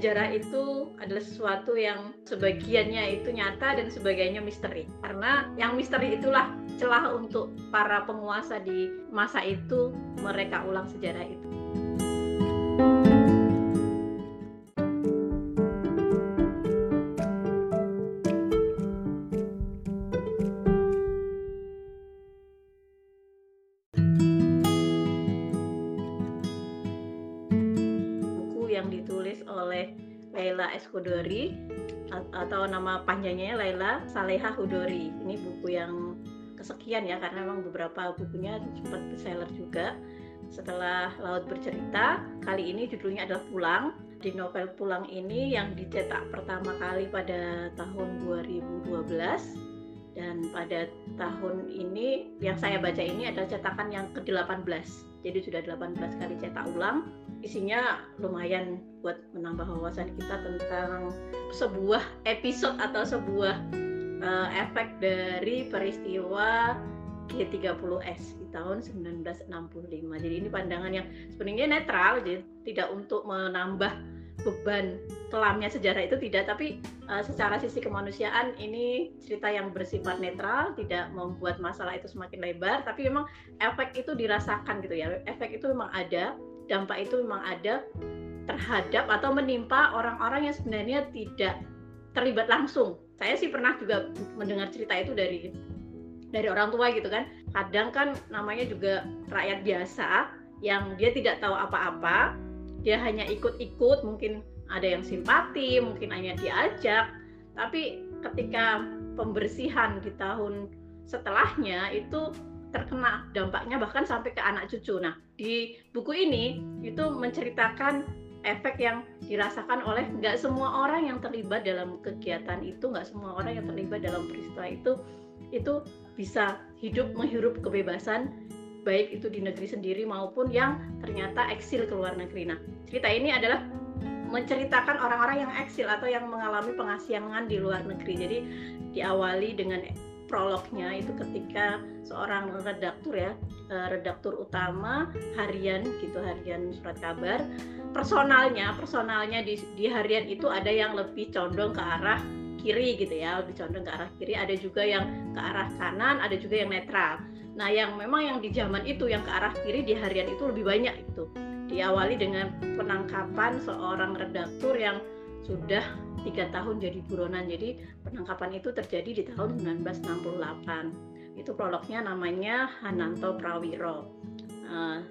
sejarah itu adalah sesuatu yang sebagiannya itu nyata dan sebagiannya misteri. Karena yang misteri itulah celah untuk para penguasa di masa itu mereka ulang sejarah itu. Hudori atau nama panjangnya Laila Saleha Hudori. Ini buku yang kesekian ya karena memang beberapa bukunya sempat bestseller juga. Setelah Laut Bercerita, kali ini judulnya adalah Pulang. Di novel Pulang ini yang dicetak pertama kali pada tahun 2012 dan pada tahun ini yang saya baca ini adalah cetakan yang ke-18. Jadi sudah 18 kali cetak ulang isinya lumayan buat menambah wawasan kita tentang sebuah episode atau sebuah uh, efek dari peristiwa G30S di tahun 1965. Jadi ini pandangan yang sebenarnya netral, jadi tidak untuk menambah beban kelamnya sejarah itu tidak, tapi uh, secara sisi kemanusiaan ini cerita yang bersifat netral, tidak membuat masalah itu semakin lebar, tapi memang efek itu dirasakan gitu ya. Efek itu memang ada dampak itu memang ada terhadap atau menimpa orang-orang yang sebenarnya tidak terlibat langsung. Saya sih pernah juga mendengar cerita itu dari dari orang tua gitu kan. Kadang kan namanya juga rakyat biasa yang dia tidak tahu apa-apa, dia hanya ikut-ikut, mungkin ada yang simpati, mungkin hanya diajak, tapi ketika pembersihan di tahun setelahnya itu terkena dampaknya bahkan sampai ke anak cucu. Nah, di buku ini itu menceritakan efek yang dirasakan oleh nggak semua orang yang terlibat dalam kegiatan itu, nggak semua orang yang terlibat dalam peristiwa itu itu bisa hidup menghirup kebebasan baik itu di negeri sendiri maupun yang ternyata eksil ke luar negeri. Nah, cerita ini adalah menceritakan orang-orang yang eksil atau yang mengalami pengasiangan di luar negeri. Jadi diawali dengan prolognya itu ketika seorang redaktur ya eh, redaktur utama harian gitu harian surat kabar personalnya personalnya di, di harian itu ada yang lebih condong ke arah kiri gitu ya lebih condong ke arah kiri ada juga yang ke arah kanan ada juga yang netral. Nah yang memang yang di zaman itu yang ke arah kiri di harian itu lebih banyak itu diawali dengan penangkapan seorang redaktur yang sudah tiga tahun jadi buronan. Jadi penangkapan itu terjadi di tahun 1968. Itu prolognya namanya Hananto Prawiro. Uh,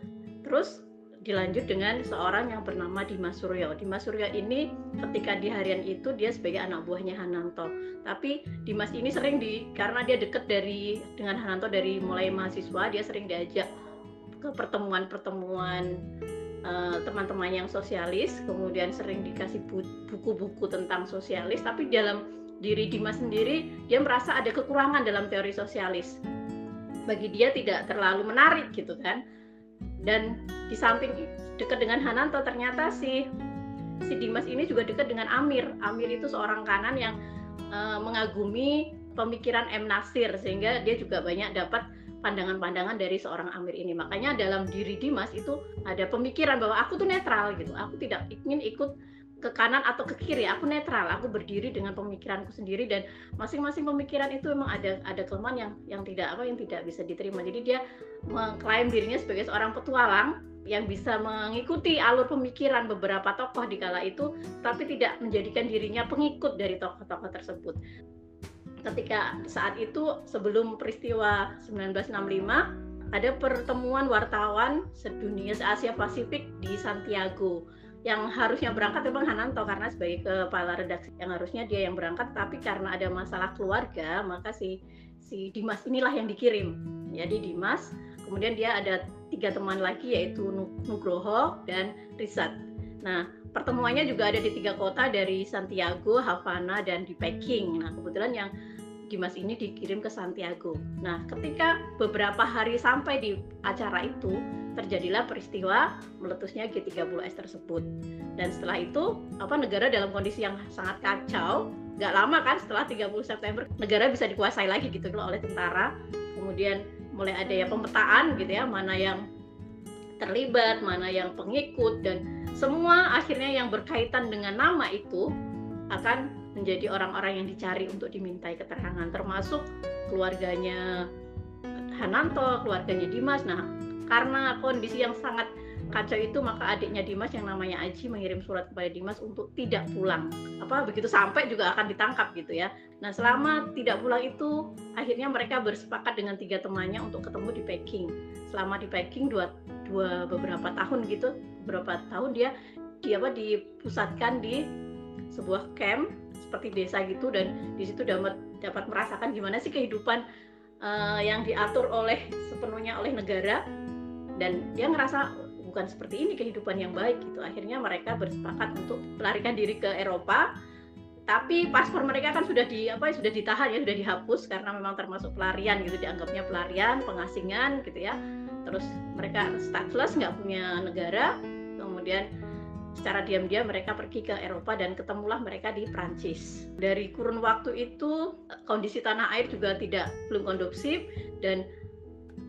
terus dilanjut dengan seorang yang bernama Dimas Suryo. Dimas Suryo ini ketika di harian itu dia sebagai anak buahnya Hananto. Tapi Dimas ini sering di karena dia dekat dari dengan Hananto dari mulai mahasiswa, dia sering diajak ke pertemuan-pertemuan Eh, teman-teman yang sosialis, kemudian sering dikasih buku-buku tentang sosialis, tapi dalam diri Dimas sendiri dia merasa ada kekurangan dalam teori sosialis. Bagi dia tidak terlalu menarik gitu kan. Dan di samping dekat dengan Hananto ternyata si si Dimas ini juga dekat dengan Amir. Amir itu seorang kanan yang uh, mengagumi pemikiran M Nasir sehingga dia juga banyak dapat pandangan-pandangan dari seorang Amir ini. Makanya dalam diri Dimas itu ada pemikiran bahwa aku tuh netral gitu. Aku tidak ingin ikut ke kanan atau ke kiri. Aku netral. Aku berdiri dengan pemikiranku sendiri dan masing-masing pemikiran itu memang ada ada kelemahan yang yang tidak apa yang tidak bisa diterima. Jadi dia mengklaim dirinya sebagai seorang petualang yang bisa mengikuti alur pemikiran beberapa tokoh di kala itu, tapi tidak menjadikan dirinya pengikut dari tokoh-tokoh tersebut ketika saat itu sebelum peristiwa 1965 ada pertemuan wartawan sedunia se Asia Pasifik di Santiago. Yang harusnya berangkat memang Hananto karena sebagai kepala redaksi yang harusnya dia yang berangkat. Tapi karena ada masalah keluarga maka si si Dimas inilah yang dikirim. Jadi Dimas kemudian dia ada tiga teman lagi yaitu Nugroho dan Rizat nah pertemuannya juga ada di tiga kota dari Santiago, Havana, dan di Peking. Nah, kebetulan yang Dimas ini dikirim ke Santiago. Nah, ketika beberapa hari sampai di acara itu, terjadilah peristiwa meletusnya G30S tersebut. Dan setelah itu, apa negara dalam kondisi yang sangat kacau, nggak lama kan setelah 30 September, negara bisa dikuasai lagi gitu loh oleh tentara. Kemudian mulai ada ya pemetaan gitu ya, mana yang terlibat, mana yang pengikut dan semua akhirnya yang berkaitan dengan nama itu akan menjadi orang-orang yang dicari untuk dimintai keterangan termasuk keluarganya Hananto, keluarganya Dimas. Nah, karena kondisi yang sangat kacau itu maka adiknya Dimas yang namanya Aji mengirim surat kepada Dimas untuk tidak pulang. Apa begitu sampai juga akan ditangkap gitu ya. Nah selama tidak pulang itu akhirnya mereka bersepakat dengan tiga temannya untuk ketemu di Peking. Selama di Peking dua, dua beberapa tahun gitu, beberapa tahun dia dia apa dipusatkan di sebuah camp seperti desa gitu dan di situ dapat dapat merasakan gimana sih kehidupan uh, yang diatur oleh sepenuhnya oleh negara dan dia ngerasa bukan seperti ini kehidupan yang baik gitu. Akhirnya mereka bersepakat untuk melarikan diri ke Eropa. Tapi paspor mereka kan sudah di apa sudah ditahan ya sudah dihapus karena memang termasuk pelarian gitu dianggapnya pelarian pengasingan gitu ya. Terus mereka stateless nggak punya negara. Kemudian secara diam-diam mereka pergi ke Eropa dan ketemulah mereka di Prancis. Dari kurun waktu itu kondisi tanah air juga tidak belum kondusif dan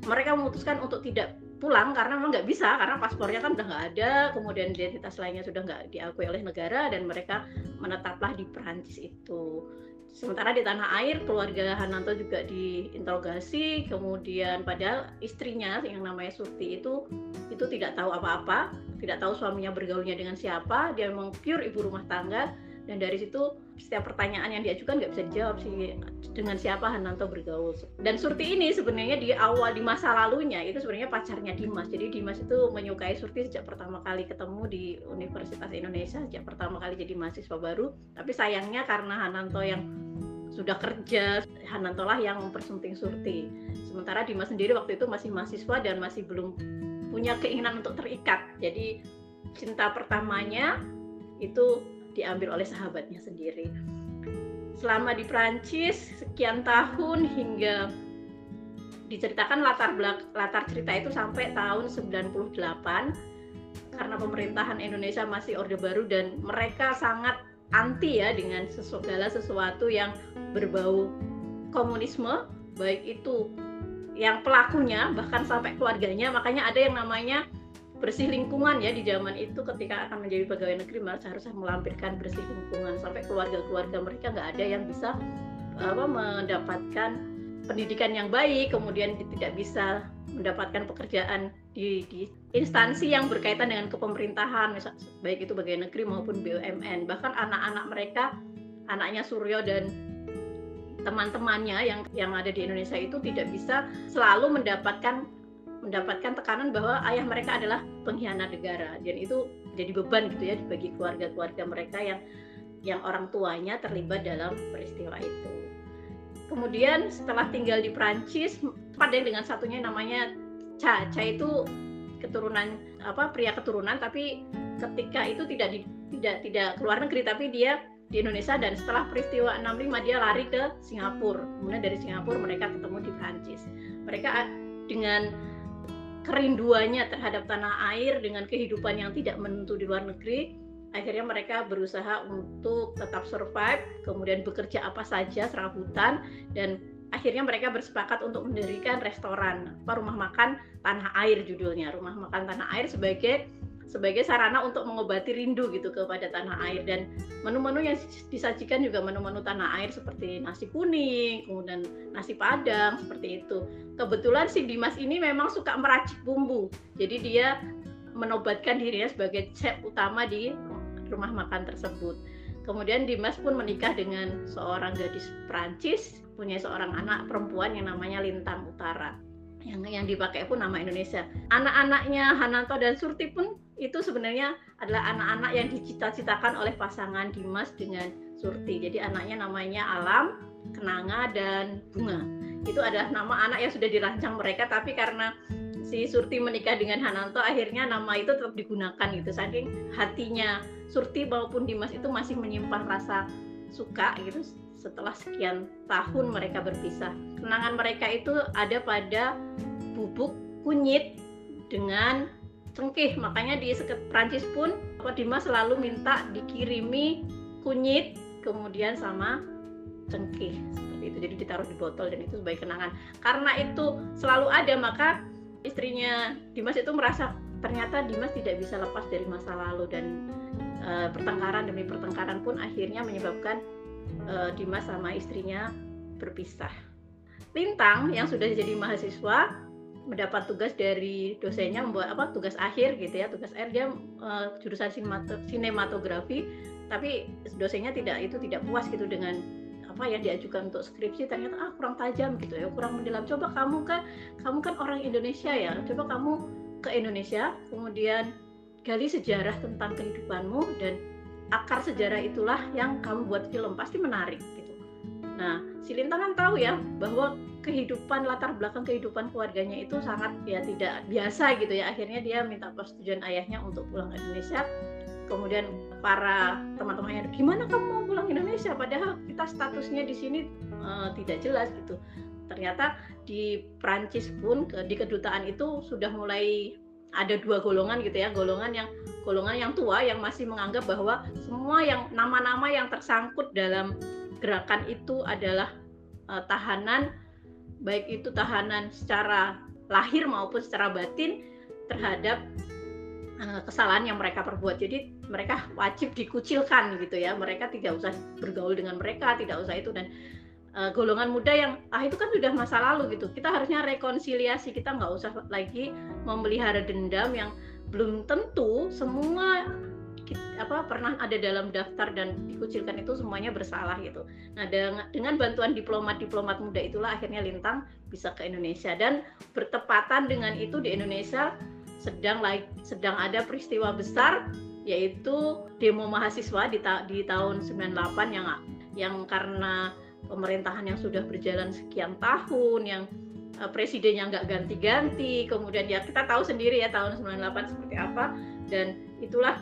mereka memutuskan untuk tidak pulang karena memang nggak bisa karena paspornya kan udah nggak ada kemudian identitas lainnya sudah nggak diakui oleh negara dan mereka menetaplah di Perancis itu. Sementara di tanah air keluarga Hananto juga diinterogasi kemudian padahal istrinya yang namanya Surti itu itu tidak tahu apa-apa tidak tahu suaminya bergaulnya dengan siapa dia memang pure ibu rumah tangga dan dari situ setiap pertanyaan yang diajukan nggak bisa dijawab sih dengan siapa Hananto bergaul. Dan Surti ini sebenarnya di awal di masa lalunya itu sebenarnya pacarnya Dimas. Jadi Dimas itu menyukai Surti sejak pertama kali ketemu di Universitas Indonesia sejak pertama kali jadi mahasiswa baru. Tapi sayangnya karena Hananto yang sudah kerja Hananto lah yang mempersunting Surti. Sementara Dimas sendiri waktu itu masih mahasiswa dan masih belum punya keinginan untuk terikat. Jadi cinta pertamanya itu diambil oleh sahabatnya sendiri. Selama di Prancis sekian tahun hingga diceritakan latar belak latar cerita itu sampai tahun 98 karena pemerintahan Indonesia masih Orde Baru dan mereka sangat anti ya dengan segala sesuatu yang berbau komunisme baik itu yang pelakunya bahkan sampai keluarganya makanya ada yang namanya bersih lingkungan ya di zaman itu ketika akan menjadi pegawai negeri malah seharusnya melampirkan bersih lingkungan sampai keluarga-keluarga mereka nggak ada yang bisa apa mendapatkan pendidikan yang baik kemudian tidak bisa mendapatkan pekerjaan di, di instansi yang berkaitan dengan kepemerintahan misal baik itu pegawai negeri maupun BUMN bahkan anak-anak mereka anaknya Suryo dan teman-temannya yang yang ada di Indonesia itu tidak bisa selalu mendapatkan mendapatkan tekanan bahwa ayah mereka adalah pengkhianat negara dan itu jadi beban gitu ya bagi keluarga-keluarga mereka yang yang orang tuanya terlibat dalam peristiwa itu. Kemudian setelah tinggal di Prancis, pada dengan satunya namanya Cha. Cha itu keturunan apa pria keturunan tapi ketika itu tidak di, tidak tidak keluar negeri tapi dia di Indonesia dan setelah peristiwa 65 dia lari ke Singapura. Kemudian dari Singapura mereka ketemu di Prancis. Mereka dengan kerinduannya terhadap tanah air dengan kehidupan yang tidak menentu di luar negeri akhirnya mereka berusaha untuk tetap survive kemudian bekerja apa saja serabutan dan akhirnya mereka bersepakat untuk mendirikan restoran apa rumah makan tanah air judulnya rumah makan tanah air sebagai sebagai sarana untuk mengobati rindu gitu kepada tanah air dan menu-menu yang disajikan juga menu-menu tanah air seperti nasi kuning, kemudian nasi padang seperti itu. Kebetulan si Dimas ini memang suka meracik bumbu. Jadi dia menobatkan dirinya sebagai chef utama di rumah makan tersebut. Kemudian Dimas pun menikah dengan seorang gadis Prancis, punya seorang anak perempuan yang namanya Lintang Utara yang yang dipakai pun nama Indonesia. Anak-anaknya Hananto dan Surti pun itu sebenarnya adalah anak-anak yang dicita-citakan oleh pasangan Dimas dengan Surti. Jadi anaknya namanya Alam, Kenanga dan Bunga. Itu adalah nama anak yang sudah dirancang mereka tapi karena si Surti menikah dengan Hananto akhirnya nama itu tetap digunakan gitu saking hatinya Surti maupun Dimas itu masih menyimpan rasa suka gitu setelah sekian tahun mereka berpisah. Kenangan mereka itu ada pada bubuk kunyit dengan cengkeh. Makanya di Prancis pun Dimas selalu minta dikirimi kunyit kemudian sama cengkeh seperti itu. Jadi ditaruh di botol dan itu sebagai kenangan. Karena itu selalu ada maka istrinya Dimas itu merasa ternyata Dimas tidak bisa lepas dari masa lalu dan uh, pertengkaran demi pertengkaran pun akhirnya menyebabkan uh, Dimas sama istrinya berpisah. Lintang yang sudah jadi mahasiswa mendapat tugas dari dosennya membuat apa tugas akhir gitu ya tugas akhir. Dia uh, jurusan sinematografi tapi dosennya tidak itu tidak puas gitu dengan apa yang diajukan untuk skripsi. Ternyata ah kurang tajam gitu ya kurang mendalam. Coba kamu kan kamu kan orang Indonesia ya coba kamu ke Indonesia kemudian gali sejarah tentang kehidupanmu dan akar sejarah itulah yang kamu buat film. Pasti menarik gitu. Nah si Lintang kan tahu ya bahwa kehidupan latar belakang kehidupan keluarganya itu sangat ya tidak biasa gitu ya. Akhirnya dia minta persetujuan ayahnya untuk pulang ke Indonesia. Kemudian para teman-temannya gimana kamu mau pulang Indonesia? Padahal kita statusnya di sini uh, tidak jelas gitu. Ternyata di Prancis pun di kedutaan itu sudah mulai ada dua golongan gitu ya. Golongan yang golongan yang tua yang masih menganggap bahwa semua yang nama-nama yang tersangkut dalam gerakan itu adalah uh, tahanan baik itu tahanan secara lahir maupun secara batin terhadap uh, kesalahan yang mereka perbuat. Jadi mereka wajib dikucilkan gitu ya. Mereka tidak usah bergaul dengan mereka tidak usah itu. Dan uh, golongan muda yang ah itu kan sudah masa lalu gitu. Kita harusnya rekonsiliasi. Kita nggak usah lagi memelihara dendam yang belum tentu semua apa pernah ada dalam daftar dan dikucilkan itu semuanya bersalah gitu. Nah dengan, dengan bantuan diplomat-diplomat muda itulah akhirnya Lintang bisa ke Indonesia dan bertepatan dengan itu di Indonesia sedang sedang ada peristiwa besar yaitu demo mahasiswa di, ta di tahun 98 yang yang karena pemerintahan yang sudah berjalan sekian tahun yang uh, presidennya nggak ganti-ganti kemudian ya kita tahu sendiri ya tahun 98 seperti apa dan itulah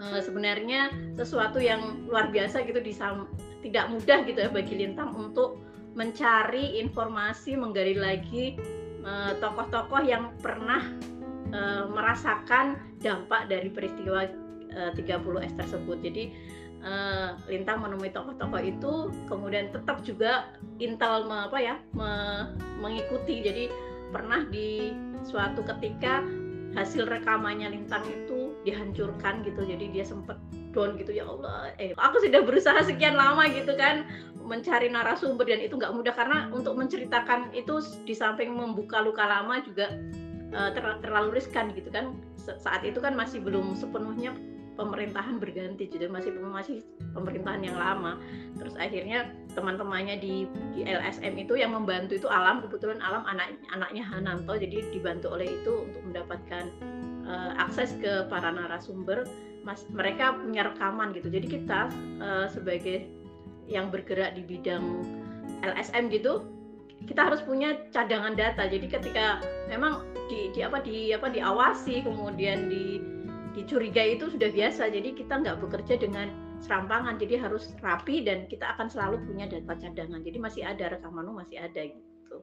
uh, sebenarnya sesuatu yang luar biasa gitu disam tidak mudah gitu ya bagi Lintang untuk mencari informasi menggali lagi eh, tokoh-tokoh yang pernah uh, merasakan dampak dari peristiwa uh, 30 S tersebut. Jadi Lintang menemui tokoh-tokoh itu, kemudian tetap juga Intel apa ya me, mengikuti. Jadi pernah di suatu ketika hasil rekamannya Lintang itu dihancurkan gitu, jadi dia sempat down gitu ya Allah. Eh, aku sudah berusaha sekian lama gitu kan mencari narasumber dan itu nggak mudah karena untuk menceritakan itu di samping membuka luka lama juga uh, ter terlalu riskan gitu kan. Saat itu kan masih belum sepenuhnya pemerintahan berganti jadi masih masih pemerintahan yang lama. Terus akhirnya teman-temannya di, di LSM itu yang membantu itu alam kebetulan alam anak anaknya Hananto jadi dibantu oleh itu untuk mendapatkan uh, akses ke para narasumber mas mereka punya rekaman gitu jadi kita uh, sebagai yang bergerak di bidang LSM gitu kita harus punya cadangan data. Jadi ketika memang di, di apa di apa diawasi kemudian di dicurigai itu sudah biasa. Jadi kita nggak bekerja dengan serampangan. Jadi harus rapi dan kita akan selalu punya data cadangan. Jadi masih ada rekaman masih ada gitu.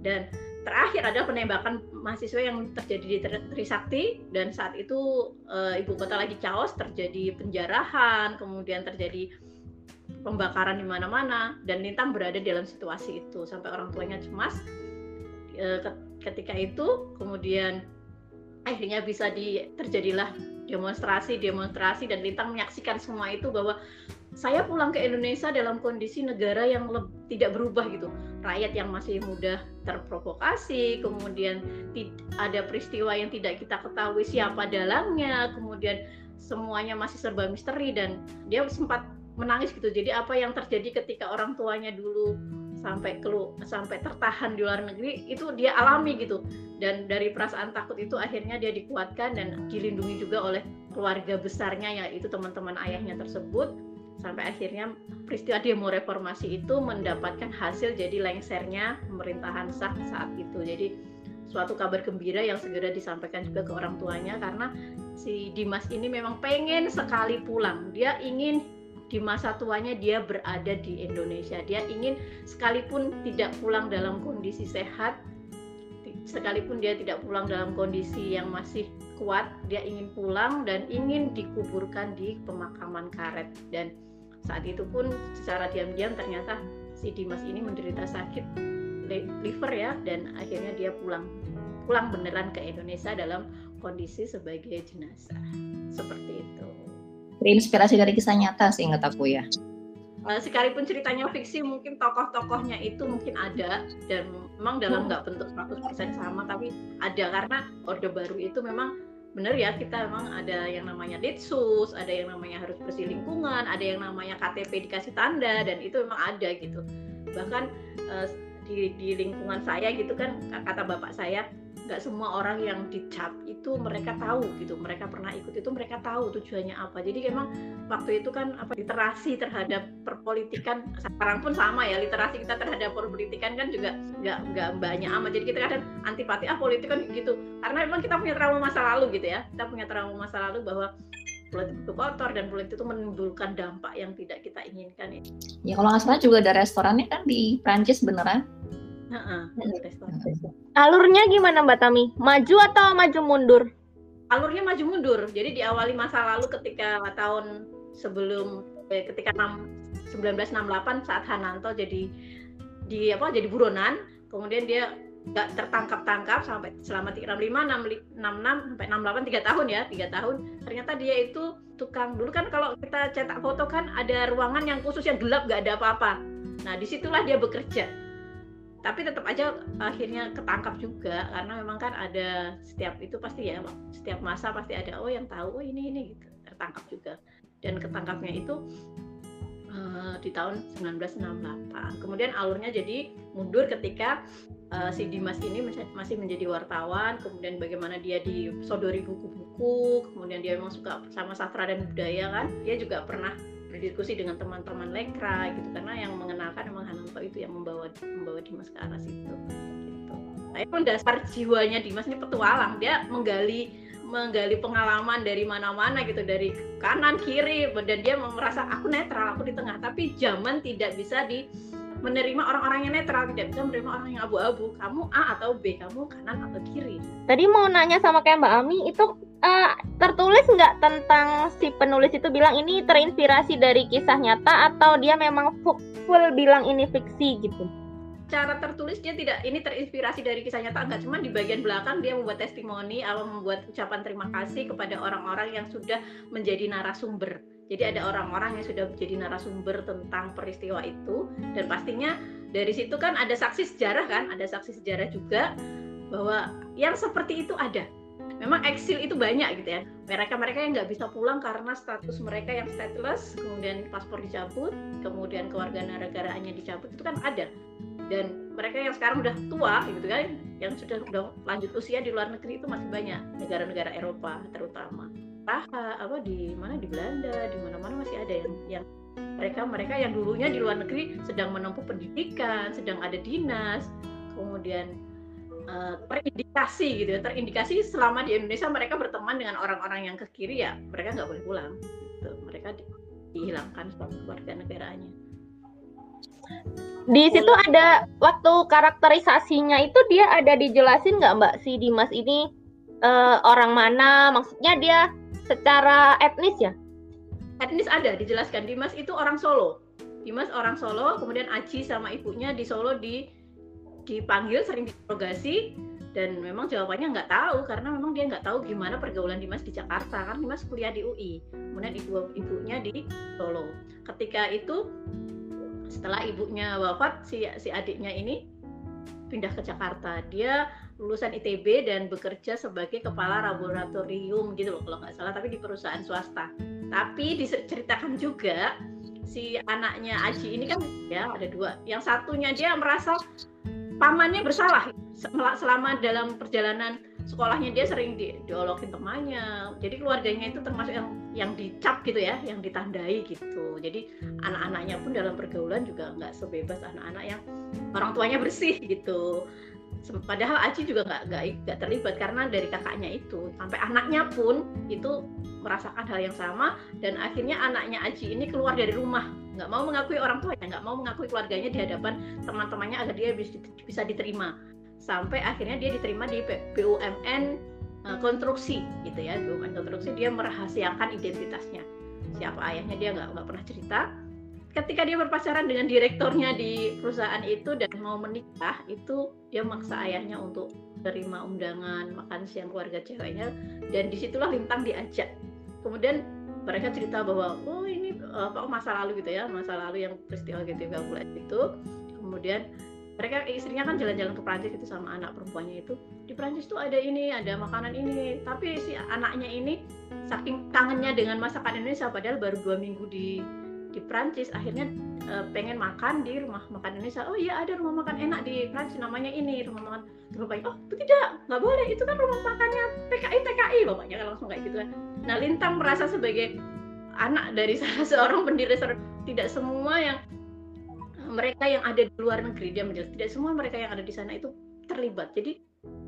Dan terakhir ada penembakan mahasiswa yang terjadi di Trisakti dan saat itu e, ibu kota lagi chaos, terjadi penjarahan, kemudian terjadi pembakaran di mana-mana dan Lintang berada dalam situasi itu sampai orang tuanya cemas. E, ketika itu kemudian akhirnya bisa di terjadilah demonstrasi demonstrasi dan Lintang menyaksikan semua itu bahwa saya pulang ke Indonesia dalam kondisi negara yang tidak berubah gitu. Rakyat yang masih mudah terprovokasi kemudian ada peristiwa yang tidak kita ketahui siapa dalangnya kemudian semuanya masih serba misteri dan dia sempat menangis gitu. Jadi apa yang terjadi ketika orang tuanya dulu sampai kelu sampai tertahan di luar negeri itu dia alami gitu. Dan dari perasaan takut itu akhirnya dia dikuatkan dan dilindungi juga oleh keluarga besarnya yaitu teman-teman ayahnya tersebut sampai akhirnya peristiwa demo reformasi itu mendapatkan hasil jadi lengsernya pemerintahan sah saat itu jadi suatu kabar gembira yang segera disampaikan juga ke orang tuanya karena si Dimas ini memang pengen sekali pulang dia ingin di masa tuanya dia berada di Indonesia. Dia ingin sekalipun tidak pulang dalam kondisi sehat, sekalipun dia tidak pulang dalam kondisi yang masih kuat, dia ingin pulang dan ingin dikuburkan di pemakaman karet. Dan saat itu pun secara diam-diam ternyata si Dimas ini menderita sakit liver ya dan akhirnya dia pulang pulang beneran ke Indonesia dalam kondisi sebagai jenazah seperti itu. Terinspirasi dari kisah nyata sih ingat aku ya. Uh, sekalipun ceritanya fiksi mungkin tokoh-tokohnya itu mungkin ada dan memang dalam nggak bentuk 100% sama tapi ada karena Orde Baru itu memang benar ya kita memang ada yang namanya ditsus, ada yang namanya harus bersih lingkungan, ada yang namanya KTP dikasih tanda dan itu memang ada gitu. Bahkan uh, di, di lingkungan saya gitu kan kata bapak saya nggak semua orang yang dicap itu mereka tahu gitu mereka pernah ikut itu mereka tahu tujuannya apa. Jadi memang waktu itu kan apa literasi terhadap perpolitikan sekarang pun sama ya literasi kita terhadap perpolitikan kan juga nggak nggak banyak amat. Jadi kita kadang antipati ah politik kan gitu. Karena memang kita punya trauma masa lalu gitu ya kita punya trauma masa lalu bahwa politik itu kotor dan politik itu menimbulkan dampak yang tidak kita inginkan ya. Ya kalau nggak salah juga ada restorannya kan di Prancis beneran Alurnya gimana Mbak Tami? Maju atau maju mundur? Alurnya maju mundur. Jadi diawali masa lalu ketika tahun sebelum eh, ketika 6, 1968 saat Hananto jadi di apa jadi buronan, kemudian dia nggak tertangkap-tangkap sampai selama 65 66 sampai 68 tiga tahun ya tiga tahun. Ternyata dia itu tukang. Dulu kan kalau kita cetak foto kan ada ruangan yang khusus yang gelap nggak ada apa-apa. Nah di situlah dia bekerja tapi tetap aja akhirnya ketangkap juga karena memang kan ada setiap itu pasti ya setiap masa pasti ada oh yang tahu oh ini ini gitu. Tertangkap juga. Dan ketangkapnya itu uh, di tahun 1968 kemudian alurnya jadi mundur ketika uh, si Dimas ini masih menjadi wartawan kemudian bagaimana dia disodori buku-buku kemudian dia memang suka sama sastra dan budaya kan dia juga pernah berdiskusi dengan teman-teman lekra gitu karena yang mengenalkan memang Hananto itu yang membawa membawa Dimas ke arah situ gitu. Tapi pun dasar jiwanya Dimas ini petualang dia menggali menggali pengalaman dari mana-mana gitu dari kanan kiri dan dia merasa aku netral aku di tengah tapi zaman tidak bisa di menerima orang-orang yang netral tidak bisa menerima orang yang abu-abu kamu A atau B kamu kanan atau kiri tadi mau nanya sama kayak Mbak Ami itu uh, tertulis nggak tentang si penulis itu bilang ini terinspirasi dari kisah nyata atau dia memang full bilang ini fiksi gitu? Cara tertulis dia tidak ini terinspirasi dari kisah nyata enggak cuma di bagian belakang dia membuat testimoni atau membuat ucapan terima kasih kepada orang-orang yang sudah menjadi narasumber. Jadi ada orang-orang yang sudah menjadi narasumber tentang peristiwa itu dan pastinya dari situ kan ada saksi sejarah kan, ada saksi sejarah juga bahwa yang seperti itu ada. Memang eksil itu banyak gitu ya. Mereka-mereka yang nggak bisa pulang karena status mereka yang stateless kemudian paspor dicabut kemudian keluarga negaraannya dicabut itu kan ada. Dan mereka yang sekarang udah tua gitu kan yang sudah udah lanjut usia di luar negeri itu masih banyak negara-negara Eropa terutama Praha apa di mana di Belanda di mana-mana masih ada yang yang mereka mereka yang dulunya di luar negeri sedang menempuh pendidikan sedang ada dinas kemudian uh, terindikasi gitu ya. Terindikasi selama di Indonesia mereka berteman dengan orang-orang yang ke kiri ya mereka nggak boleh pulang gitu. mereka di, dihilangkan status warga negaranya. Di situ ada waktu karakterisasinya itu dia ada dijelasin nggak mbak si Dimas ini uh, orang mana? Maksudnya dia secara etnis ya? Etnis ada dijelaskan. Dimas itu orang Solo. Dimas orang Solo kemudian Aji sama ibunya di Solo di dipanggil sering diinterogasi dan memang jawabannya nggak tahu karena memang dia nggak tahu gimana pergaulan Dimas di Jakarta. Kan Dimas kuliah di UI kemudian ibu ibunya di Solo. Ketika itu setelah ibunya wafat si si adiknya ini pindah ke Jakarta. Dia lulusan ITB dan bekerja sebagai kepala laboratorium gitu loh kalau nggak salah tapi di perusahaan swasta. Tapi diceritakan juga si anaknya Aji ini kan ya ada dua. Yang satunya dia merasa pamannya bersalah. Selama dalam perjalanan sekolahnya dia sering di, diolokin temannya. Jadi keluarganya itu termasuk yang yang dicap gitu ya yang ditandai gitu. Jadi anak-anaknya pun dalam pergaulan juga nggak sebebas anak-anak yang orang tuanya bersih gitu padahal Aji juga nggak nggak terlibat karena dari kakaknya itu. Sampai anaknya pun itu merasakan hal yang sama dan akhirnya anaknya Aji ini keluar dari rumah. Nggak mau mengakui orang tuanya nggak mau mengakui keluarganya di hadapan teman-temannya agar dia bisa diterima. Sampai akhirnya dia diterima di BUMN eh, konstruksi gitu ya BUMN konstruksi dia merahasiakan identitasnya. Siapa ayahnya dia nggak nggak pernah cerita ketika dia berpacaran dengan direkturnya di perusahaan itu dan mau menikah itu dia maksa ayahnya untuk terima undangan makan siang keluarga ceweknya dan di situlah Lintang diajak. Kemudian mereka cerita bahwa oh ini apa masa lalu gitu ya masa lalu yang peristiwa gitu bulan itu. Kemudian mereka istrinya kan jalan-jalan ke Prancis itu sama anak perempuannya itu. Di Prancis tuh ada ini ada makanan ini tapi si anaknya ini saking kangennya dengan masakan Indonesia padahal baru dua minggu di di Prancis akhirnya uh, pengen makan di rumah makan Indonesia. Oh iya ada rumah makan enak di Prancis namanya ini rumah makan bapaknya oh tidak nggak boleh. Itu kan rumah makannya PKI PKI bapaknya kan langsung kayak gitu kan. Nah Lintang merasa sebagai anak dari salah seorang pendiri tidak semua yang mereka yang ada di luar negeri dia menjelaskan tidak semua mereka yang ada di sana itu terlibat. Jadi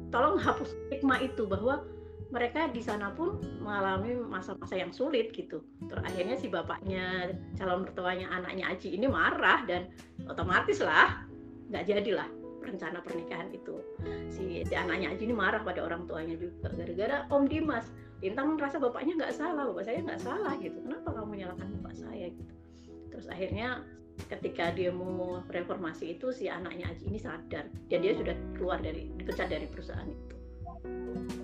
tolong hapus stigma itu bahwa mereka di sana pun mengalami masa-masa yang sulit gitu. Terus akhirnya si bapaknya calon mertuanya anaknya Aji ini marah dan otomatis lah nggak jadilah rencana pernikahan itu. Si, si anaknya Aji ini marah pada orang tuanya juga gara-gara Om Dimas. Lintang merasa bapaknya nggak salah, bapak saya nggak salah gitu. Kenapa kamu menyalahkan bapak saya gitu? Terus akhirnya ketika dia mau reformasi itu si anaknya Aji ini sadar dan dia sudah keluar dari dipecat dari perusahaan itu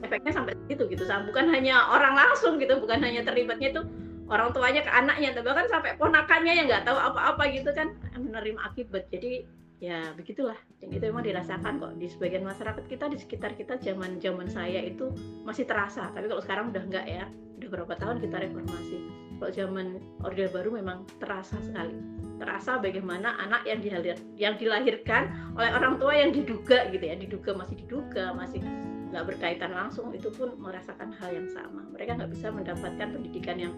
efeknya sampai situ gitu bukan hanya orang langsung gitu bukan hanya terlibatnya itu orang tuanya ke anaknya bahkan sampai ponakannya yang nggak tahu apa-apa gitu kan menerima akibat. Jadi ya begitulah. Dan itu memang dirasakan kok di sebagian masyarakat kita di sekitar kita zaman zaman saya itu masih terasa. Tapi kalau sekarang udah enggak ya udah berapa tahun kita reformasi. Kalau zaman orde baru memang terasa sekali. Terasa bagaimana anak yang dihalir yang dilahirkan oleh orang tua yang diduga gitu ya diduga masih diduga masih nggak berkaitan langsung itu pun merasakan hal yang sama. Mereka nggak bisa mendapatkan pendidikan yang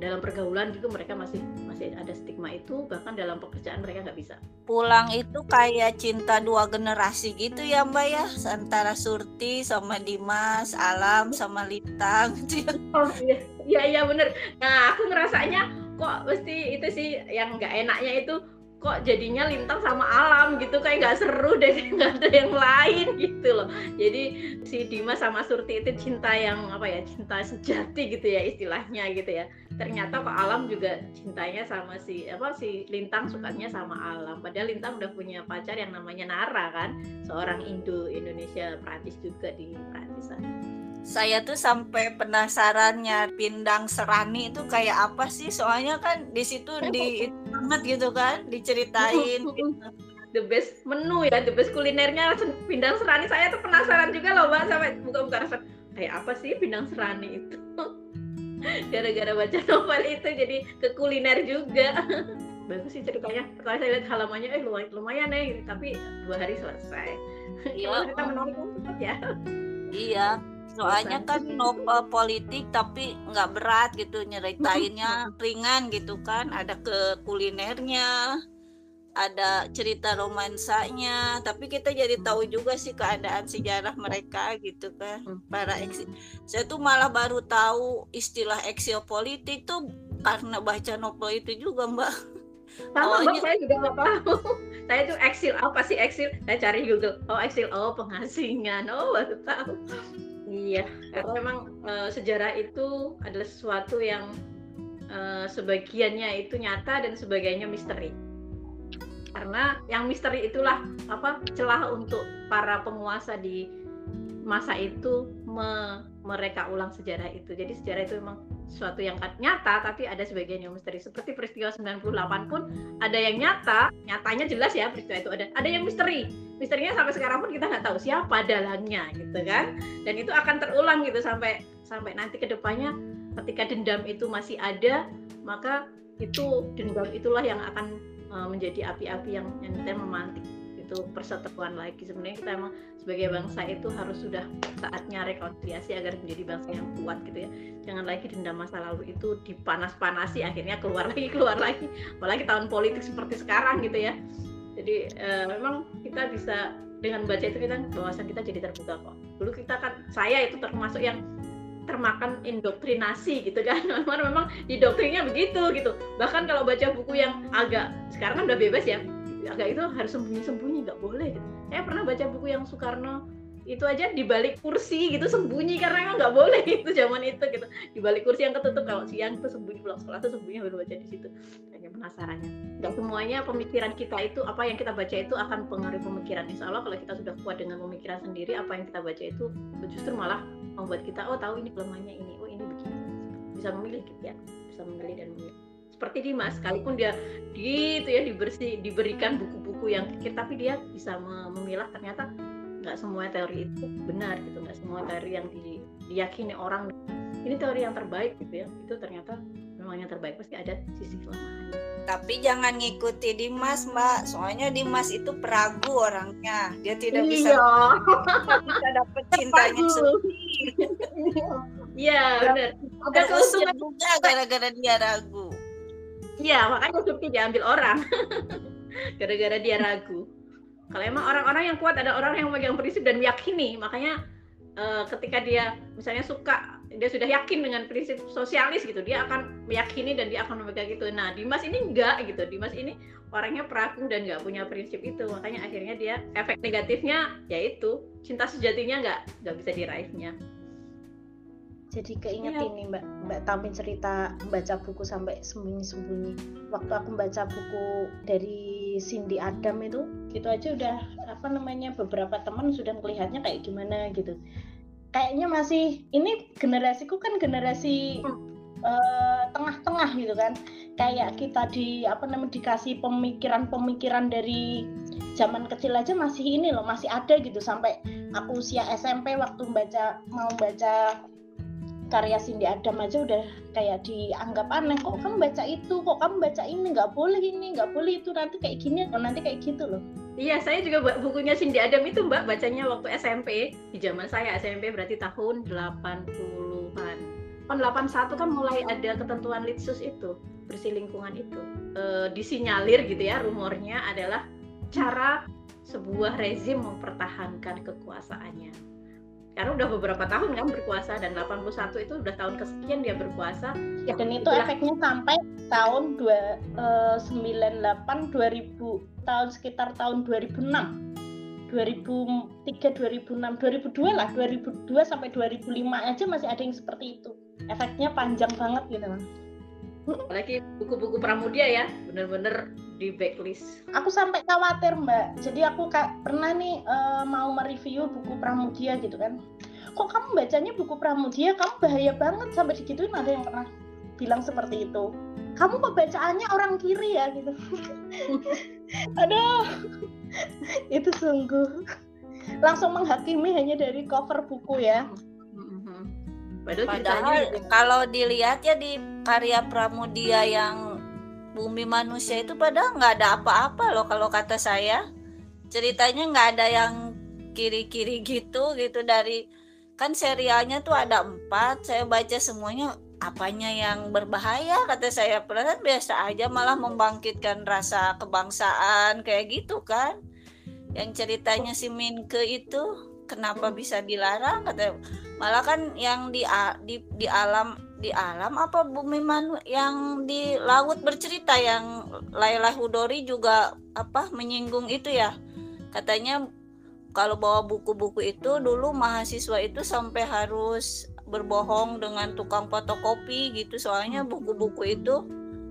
dalam pergaulan juga mereka masih masih ada stigma itu bahkan dalam pekerjaan mereka nggak bisa. Pulang itu kayak cinta dua generasi gitu ya mbak ya? Antara Surti sama Dimas Alam sama Lintang gitu ya. Oh iya. Iya, iya bener. Nah aku ngerasanya kok mesti itu sih yang nggak enaknya itu kok jadinya lintang sama alam gitu kayak nggak seru deh nggak ada yang lain gitu loh. Jadi si Dimas sama Surti itu cinta yang apa ya cinta sejati gitu ya istilahnya gitu ya. Ternyata kok alam juga cintanya sama si apa si lintang sukanya sama alam. Padahal lintang udah punya pacar yang namanya Nara kan seorang Indo Indonesia Prancis juga di Prancis saya tuh sampai penasarannya pindang serani itu kayak apa sih? Soalnya kan di situ di banget gitu kan diceritain the best menu ya the best kulinernya pindang serani. Saya tuh penasaran juga loh mbak sampai buka-buka rasa kayak apa sih pindang serani itu? Gara-gara baca novel itu jadi ke kuliner juga. Bagus sih ceritanya. Pertama saya lihat halamannya eh lumayan lumayan ya tapi dua hari selesai. Iya. kita menarik ya. Iya soalnya kan novel politik tapi nggak berat gitu nyeritainnya ringan gitu kan. Ada ke kulinernya ada cerita romansanya. Tapi kita jadi tahu juga sih keadaan sejarah mereka gitu kan para eksil saya tuh malah baru tahu istilah eksil politik tuh karena baca novel itu juga mbak. Sama Awalnya, saya juga nggak tahu. Saya tuh eksil apa sih eksil? Saya cari Google. Oh eksil oh pengasingan. Oh baru tahu Iya, karena memang uh, sejarah itu adalah sesuatu yang uh, sebagiannya itu nyata dan sebagainya misteri. Karena yang misteri itulah apa celah untuk para penguasa di masa itu me mereka ulang sejarah itu. Jadi sejarah itu memang sesuatu yang nyata tapi ada sebagian yang misteri. Seperti peristiwa 98 pun ada yang nyata, nyatanya jelas ya peristiwa itu ada. Ada yang misteri. Misterinya sampai sekarang pun kita nggak tahu siapa dalangnya gitu kan. Dan itu akan terulang gitu sampai sampai nanti ke depannya ketika dendam itu masih ada, maka itu dendam itulah yang akan uh, menjadi api-api yang yang kita memantik itu perseteruan lagi. Sebenarnya kita emang sebagai bangsa itu harus sudah saatnya rekonsiliasi agar menjadi bangsa yang kuat gitu ya. Jangan lagi dendam masa lalu itu dipanas-panasi akhirnya keluar lagi keluar lagi. Apalagi tahun politik seperti sekarang gitu ya. Jadi uh, memang kita bisa dengan baca itu kita bawasan kita jadi terbuka kok. Dulu kita kan saya itu termasuk yang termakan indoktrinasi gitu kan. Memang memang didoktrinnya begitu gitu. Bahkan kalau baca buku yang agak sekarang kan udah bebas ya agak itu harus sembunyi-sembunyi nggak boleh gitu. Saya pernah baca buku yang Soekarno itu aja di balik kursi gitu sembunyi karena nggak boleh itu zaman itu gitu. Di balik kursi yang ketutup kalau siang itu sembunyi pulang sekolah itu sembunyi baru baca di situ. Hanya penasarannya. Nggak semuanya pemikiran kita itu apa yang kita baca itu akan pengaruh pemikiran. Insya Allah kalau kita sudah kuat dengan pemikiran sendiri apa yang kita baca itu justru malah membuat kita oh tahu ini kelemahannya ini oh ini begini. Bisa memilih gitu ya bisa memilih dan memilih seperti Dimas sekalipun dia gitu ya dibersih diberikan buku-buku yang tapi dia bisa memilah ternyata nggak semua teori itu benar gitu. Nggak semua teori yang di, diyakini orang. Ini teori yang terbaik gitu ya. Itu ternyata memang yang terbaik pasti ada sisi kelemahannya. Tapi jangan ngikuti Dimas mbak. Soalnya Dimas itu peragu orangnya. Dia tidak bisa iya. bisa dapet cintanya sendiri. Iya benar. Ada usung juga gara-gara dia ragu iya makanya Supti diambil orang. Gara-gara dia ragu. Kalau emang orang-orang yang kuat ada orang yang memegang prinsip dan meyakini, makanya uh, ketika dia misalnya suka, dia sudah yakin dengan prinsip sosialis gitu, dia akan meyakini dan dia akan memegang itu. Nah, Dimas ini enggak gitu. Dimas ini orangnya peragu dan nggak punya prinsip itu, makanya akhirnya dia efek negatifnya yaitu cinta sejatinya nggak nggak bisa diraihnya jadi keinget ya. ini mbak. Mbak Tamin cerita membaca buku sampai sembunyi-sembunyi. Waktu aku membaca buku dari Cindy Adam itu itu aja udah apa namanya beberapa teman sudah melihatnya kayak gimana gitu. Kayaknya masih ini generasiku kan generasi uh, tengah-tengah gitu kan. Kayak kita di apa namanya dikasih pemikiran-pemikiran dari zaman kecil aja masih ini loh masih ada gitu. Sampai aku usia SMP waktu baca mau baca karya Cindy Adam aja udah kayak dianggap aneh. Kok kamu baca itu? Kok kamu baca ini? Nggak boleh ini nggak boleh itu. Nanti kayak gini atau nanti kayak gitu loh. Iya saya juga bukunya Cindy Adam itu mbak bacanya waktu SMP di zaman saya SMP berarti tahun 80-an tahun 81 kan mulai ada ketentuan litsus itu bersih lingkungan itu. E, disinyalir gitu ya rumornya adalah cara sebuah rezim mempertahankan kekuasaannya karena udah beberapa tahun kan berkuasa dan 81 itu udah tahun kesekian dia berkuasa ya, dan itu itulah. efeknya sampai tahun dua, uh, 98 2000 tahun sekitar tahun 2006 2003 2006 2002 lah 2002 sampai 2005 aja masih ada yang seperti itu. Efeknya panjang banget gitu apalagi buku-buku Pramudia ya bener-bener di backlist. Aku sampai khawatir mbak. Jadi aku kak pernah nih uh, mau mereview buku Pramudia gitu kan. Kok kamu bacanya buku Pramudia? Kamu bahaya banget. Sampai digituin ada yang pernah bilang seperti itu. Kamu kok bacaannya orang kiri ya gitu. Aduh. Itu sungguh. Langsung menghakimi hanya dari cover buku ya. Padahal, Padahal kalau dilihat ya di karya Pramudia yang Bumi Manusia itu padahal nggak ada apa-apa loh kalau kata saya. Ceritanya nggak ada yang kiri-kiri gitu gitu. Dari kan serialnya tuh ada empat. Saya baca semuanya apanya yang berbahaya? kata saya. Padahal biasa aja malah membangkitkan rasa kebangsaan kayak gitu kan. Yang ceritanya si Minke itu kenapa bisa dilarang? kata malah kan yang di di di alam di alam apa bumi manu yang di laut bercerita yang Laila Hudori juga apa menyinggung itu ya? Katanya kalau bawa buku-buku itu dulu mahasiswa itu sampai harus berbohong dengan tukang fotokopi gitu soalnya buku-buku itu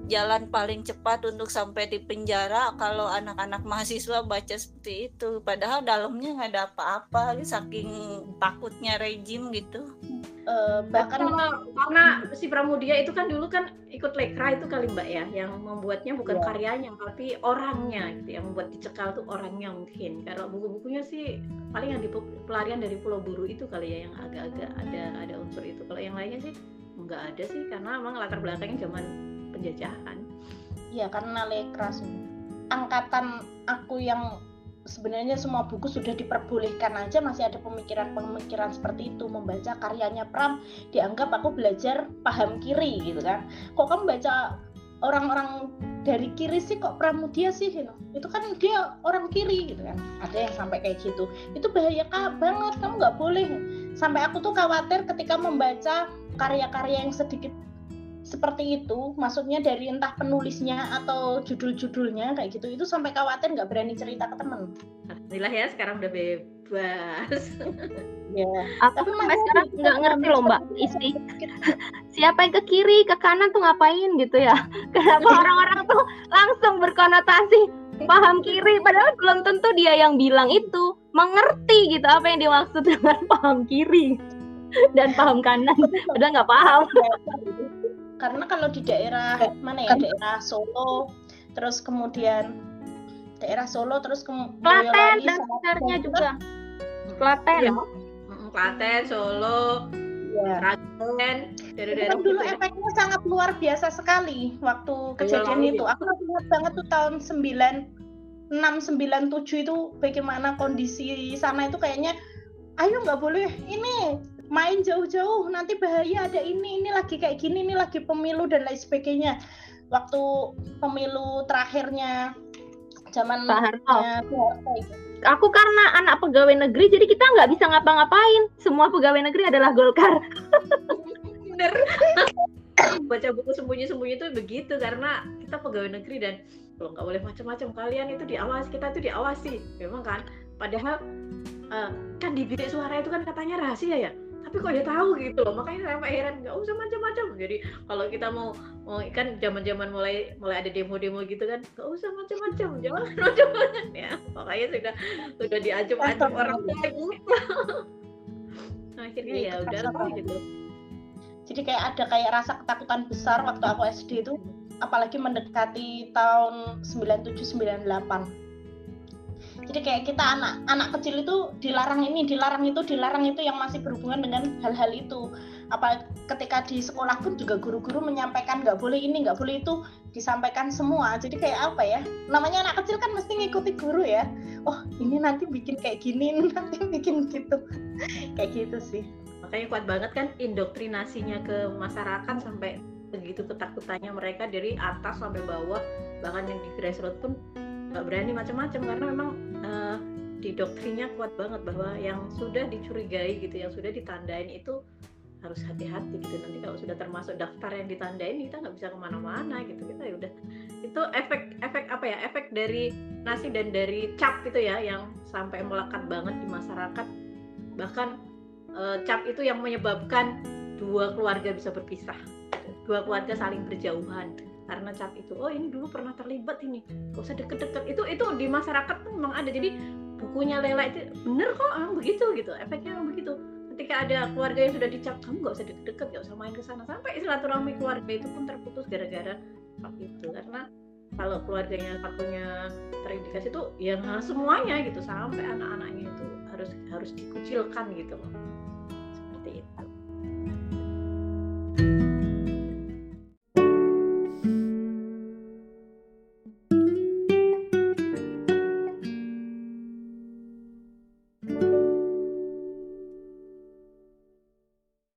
jalan paling cepat untuk sampai di penjara kalau anak-anak mahasiswa baca seperti itu. Padahal dalamnya nggak ada apa-apa saking takutnya rejim gitu. Uh, bahkan karena, karena si Pramudia itu kan dulu kan ikut lekra itu kali mbak ya yang membuatnya bukan yeah. karyanya tapi orangnya gitu yang membuat dicekal tuh orangnya mungkin. Kalau buku-bukunya sih paling yang di pelarian dari Pulau Buru itu kali ya yang agak-agak ada ada unsur itu. Kalau yang lainnya sih nggak ada sih karena memang latar belakangnya zaman penjajahan. Ya karena lekras angkatan aku yang sebenarnya semua buku sudah diperbolehkan aja masih ada pemikiran-pemikiran seperti itu. Membaca karyanya Pram dianggap aku belajar paham kiri gitu kan. Kok kamu baca orang-orang dari kiri sih kok Pramudia sih gitu. itu kan dia orang kiri gitu kan. Ada yang sampai kayak gitu. Itu bahaya banget kamu nggak boleh. Sampai aku tuh khawatir ketika membaca karya-karya yang sedikit seperti itu maksudnya dari entah penulisnya atau judul-judulnya kayak gitu itu sampai khawatir nggak berani cerita ke temen Alhamdulillah ya sekarang udah be bebas ya Aku Tapi sampai masih sekarang nggak ngerti loh Mbak Isi. Siapa yang ke kiri, ke kanan tuh ngapain gitu ya? Kenapa orang-orang tuh langsung berkonotasi paham kiri, padahal belum tentu dia yang bilang itu mengerti gitu apa yang dimaksud dengan paham kiri dan paham kanan. Padahal nggak paham. Karena kalau di daerah mana ya daerah Solo terus kemudian daerah Solo terus kemudian Klaten dan sekitarnya juga. Klaten. Iya. Mm, Klaten Solo ya. Ragen daerah-daerah Kan dulu gitu ya. efeknya sangat luar biasa sekali waktu kejadian lalu itu. Aku masih ingat banget tuh tahun 96 97 itu bagaimana kondisi sana itu kayaknya ayo nggak boleh ini main jauh-jauh nanti bahaya ada ini ini lagi kayak gini ini lagi pemilu dan lain sebagainya. Waktu pemilu terakhirnya zaman Pak Harto. Aku karena anak pegawai negeri, jadi kita nggak bisa ngapa-ngapain. Semua pegawai negeri adalah Golkar. bener baca buku sembunyi-sembunyi itu begitu karena kita pegawai negeri dan kalau nggak boleh macam-macam kalian itu diawasi kita itu diawasi memang kan padahal eh, kan di bilik suara itu kan katanya rahasia ya tapi kok dia tahu gitu loh makanya saya heran nggak usah macam-macam. Jadi kalau kita mau mau kan zaman-zaman mulai mulai ada demo-demo gitu kan nggak usah macam-macam jangan macam-macam. Ya makanya sudah sudah diancam-ancam orang tua gitu akhirnya ya udah gitu. Jadi kayak ada kayak rasa ketakutan besar waktu aku SD itu apalagi mendekati tahun 97 98. Jadi kayak kita anak anak kecil itu dilarang ini, dilarang itu, dilarang itu yang masih berhubungan dengan hal-hal itu. Apa ketika di sekolah pun juga guru-guru menyampaikan nggak boleh ini, nggak boleh itu, disampaikan semua. Jadi kayak apa ya? Namanya anak kecil kan mesti ngikuti guru ya. Oh, ini nanti bikin kayak gini, ini nanti bikin gitu. kayak gitu sih. makanya kuat banget kan indoktrinasinya ke masyarakat sampai begitu ketakutannya mereka dari atas sampai bawah bahkan yang di grassroots pun nggak berani macam-macam karena memang eh, di doktrinnya kuat banget bahwa yang sudah dicurigai gitu yang sudah ditandain itu harus hati-hati gitu. Nanti kalau sudah termasuk daftar yang ditandain kita nggak bisa ke mana-mana gitu. Kita ya udah. Itu efek efek apa ya? Efek dari nasi dan dari cap itu ya yang sampai melekat banget di masyarakat. Bahkan eh, cap itu yang menyebabkan dua keluarga bisa berpisah. Dua keluarga saling berjauhan karena cap itu oh ini dulu pernah terlibat ini gak usah deket-deket. Itu itu di masyarakat tuh memang ada. Jadi bukunya Lela itu bener kok emang begitu? Gitu efeknya emang begitu. Ketika ada keluarga yang sudah dicap kamu gak usah deket-deket gak usah main ke sana. Sampai silaturahmi keluarga itu pun terputus gara-gara itu. Karena kalau keluarganya satunya terindikasi itu ya nggak semuanya gitu sampai anak-anaknya itu harus harus dikucilkan gitu loh